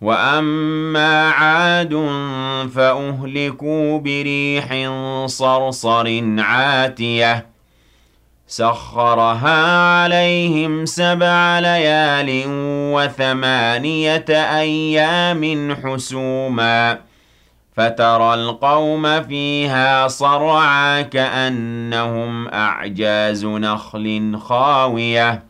وَأَمَّا عَادٌ فَأُهْلِكُوا بِرِيحٍ صَرْصَرٍ عَاتِيَةٍ سَخَّرَهَا عَلَيْهِمْ سَبْعَ لَيَالٍ وَثَمَانِيَةَ أَيَّامٍ حُسُومًا فَتَرَى الْقَوْمَ فِيهَا صَرْعَىٰ كَأَنَّهُمْ أَعْجَازُ نَخْلٍ خَاوِيَةٍ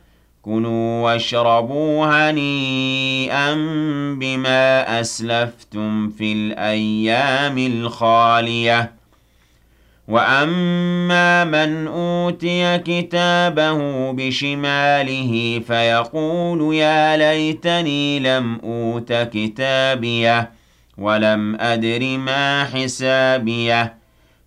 كُلُوا وَاشْرَبُوا هَنِيئًا بِمَا أَسْلَفْتُمْ فِي الْأَيَّامِ الْخَالِيَةِ وَأَمَّا مَنْ أُوتِيَ كِتَابَهُ بِشِمَالِهِ فَيَقُولُ يَا لَيْتَنِي لَمْ أُوتَ كِتَابِيَهْ وَلَمْ أَدْرِ مَا حِسَابِيَهْ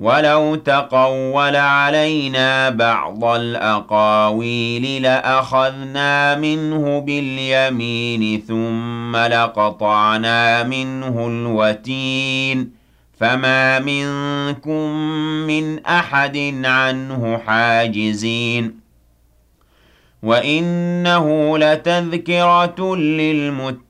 وَلَوْ تَقَوَّلَ عَلَيْنَا بَعْضَ الْأَقَاوِيلِ لَأَخَذْنَا مِنْهُ بِالْيَمِينِ ثُمَّ لَقَطَعْنَا مِنْهُ الْوَتِينَ فَمَا مِنكُم مِّنْ أَحَدٍ عَنْهُ حَاجِزِينَ وَإِنَّهُ لَتَذْكِرَةٌ لِّلْمُتَّقِينَ